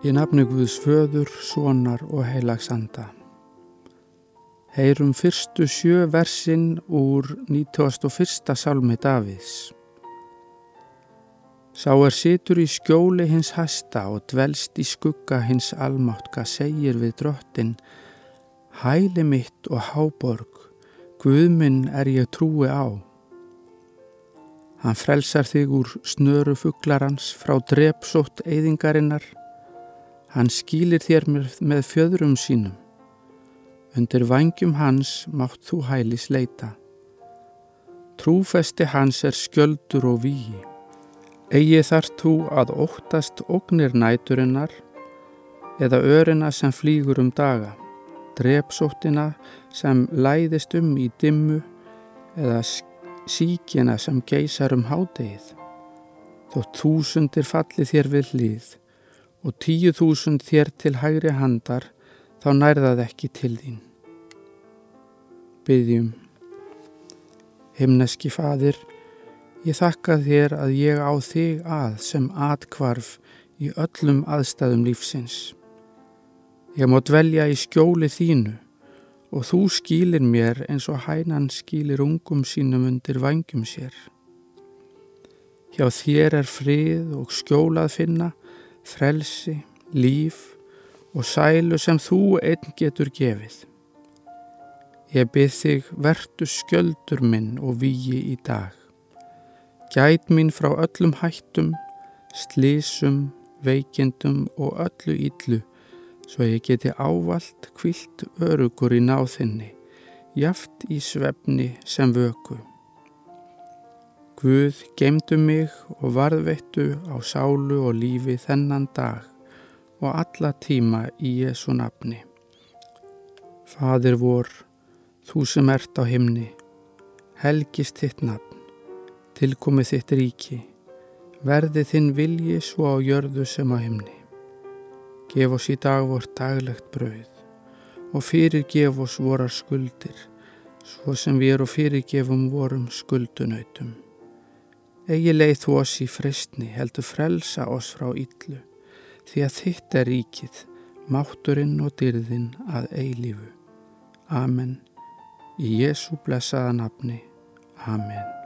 Í nafni Guðs föður, sonar og heilagsanda. Heyrum fyrstu sjö versin úr 91. salmi Davids. Sá er situr í skjóli hins hæsta og dvelst í skugga hins almáttka segir við drottin Hæli mitt og háborg, Guðminn er ég trúi á. Hann frelsar þig úr snöru fugglarans frá drepsótt eyðingarinnar Hann skýlir þér með fjöðrum sínum. Undir vangjum hans mátt þú hælis leita. Trúfesti hans er skjöldur og víi. Egi þarf þú að óttast ógnir næturinnar eða örina sem flýgur um daga, drepsóttina sem læðist um í dimmu eða síkjena sem geysar um hádegið. Þó túsundir falli þér við hlýð og tíu þúsund þér til hægri handar, þá nærðað ekki til þín. Byggjum. Himneski fadir, ég þakka þér að ég á þig að sem atkvarf í öllum aðstæðum lífsins. Ég má dvelja í skjóli þínu og þú skýlir mér eins og hænan skýlir ungum sínum undir vangjum sér. Hjá þér er frið og skjólað finna frelsi, líf og sælu sem þú einn getur gefið. Ég byrð þig vertu skjöldur minn og víi í dag. Gæt mín frá öllum hættum, slísum, veikindum og öllu íllu svo ég geti ávalt kvilt örugur í náþinni, jaft í svefni sem vöku. Guð gemdu mig og varðveittu á sálu og lífi þennan dag og alla tíma í Jésu nafni. Fadir vor, þú sem ert á himni, helgist þitt nafn, tilkomið þitt ríki, verði þinn vilji svo á jörðu sem á himni. Gef oss í dag vort daglegt brauð og fyrirgef oss vorar skuldir, svo sem við erum fyrirgefum vorum skuldunautum. Egi leið þú oss í fristni, heldur frelsa oss frá yllu, því að þitt er ríkið, mátturinn og dyrðinn að eilífu. Amen. Í Jésu blessaða nafni. Amen.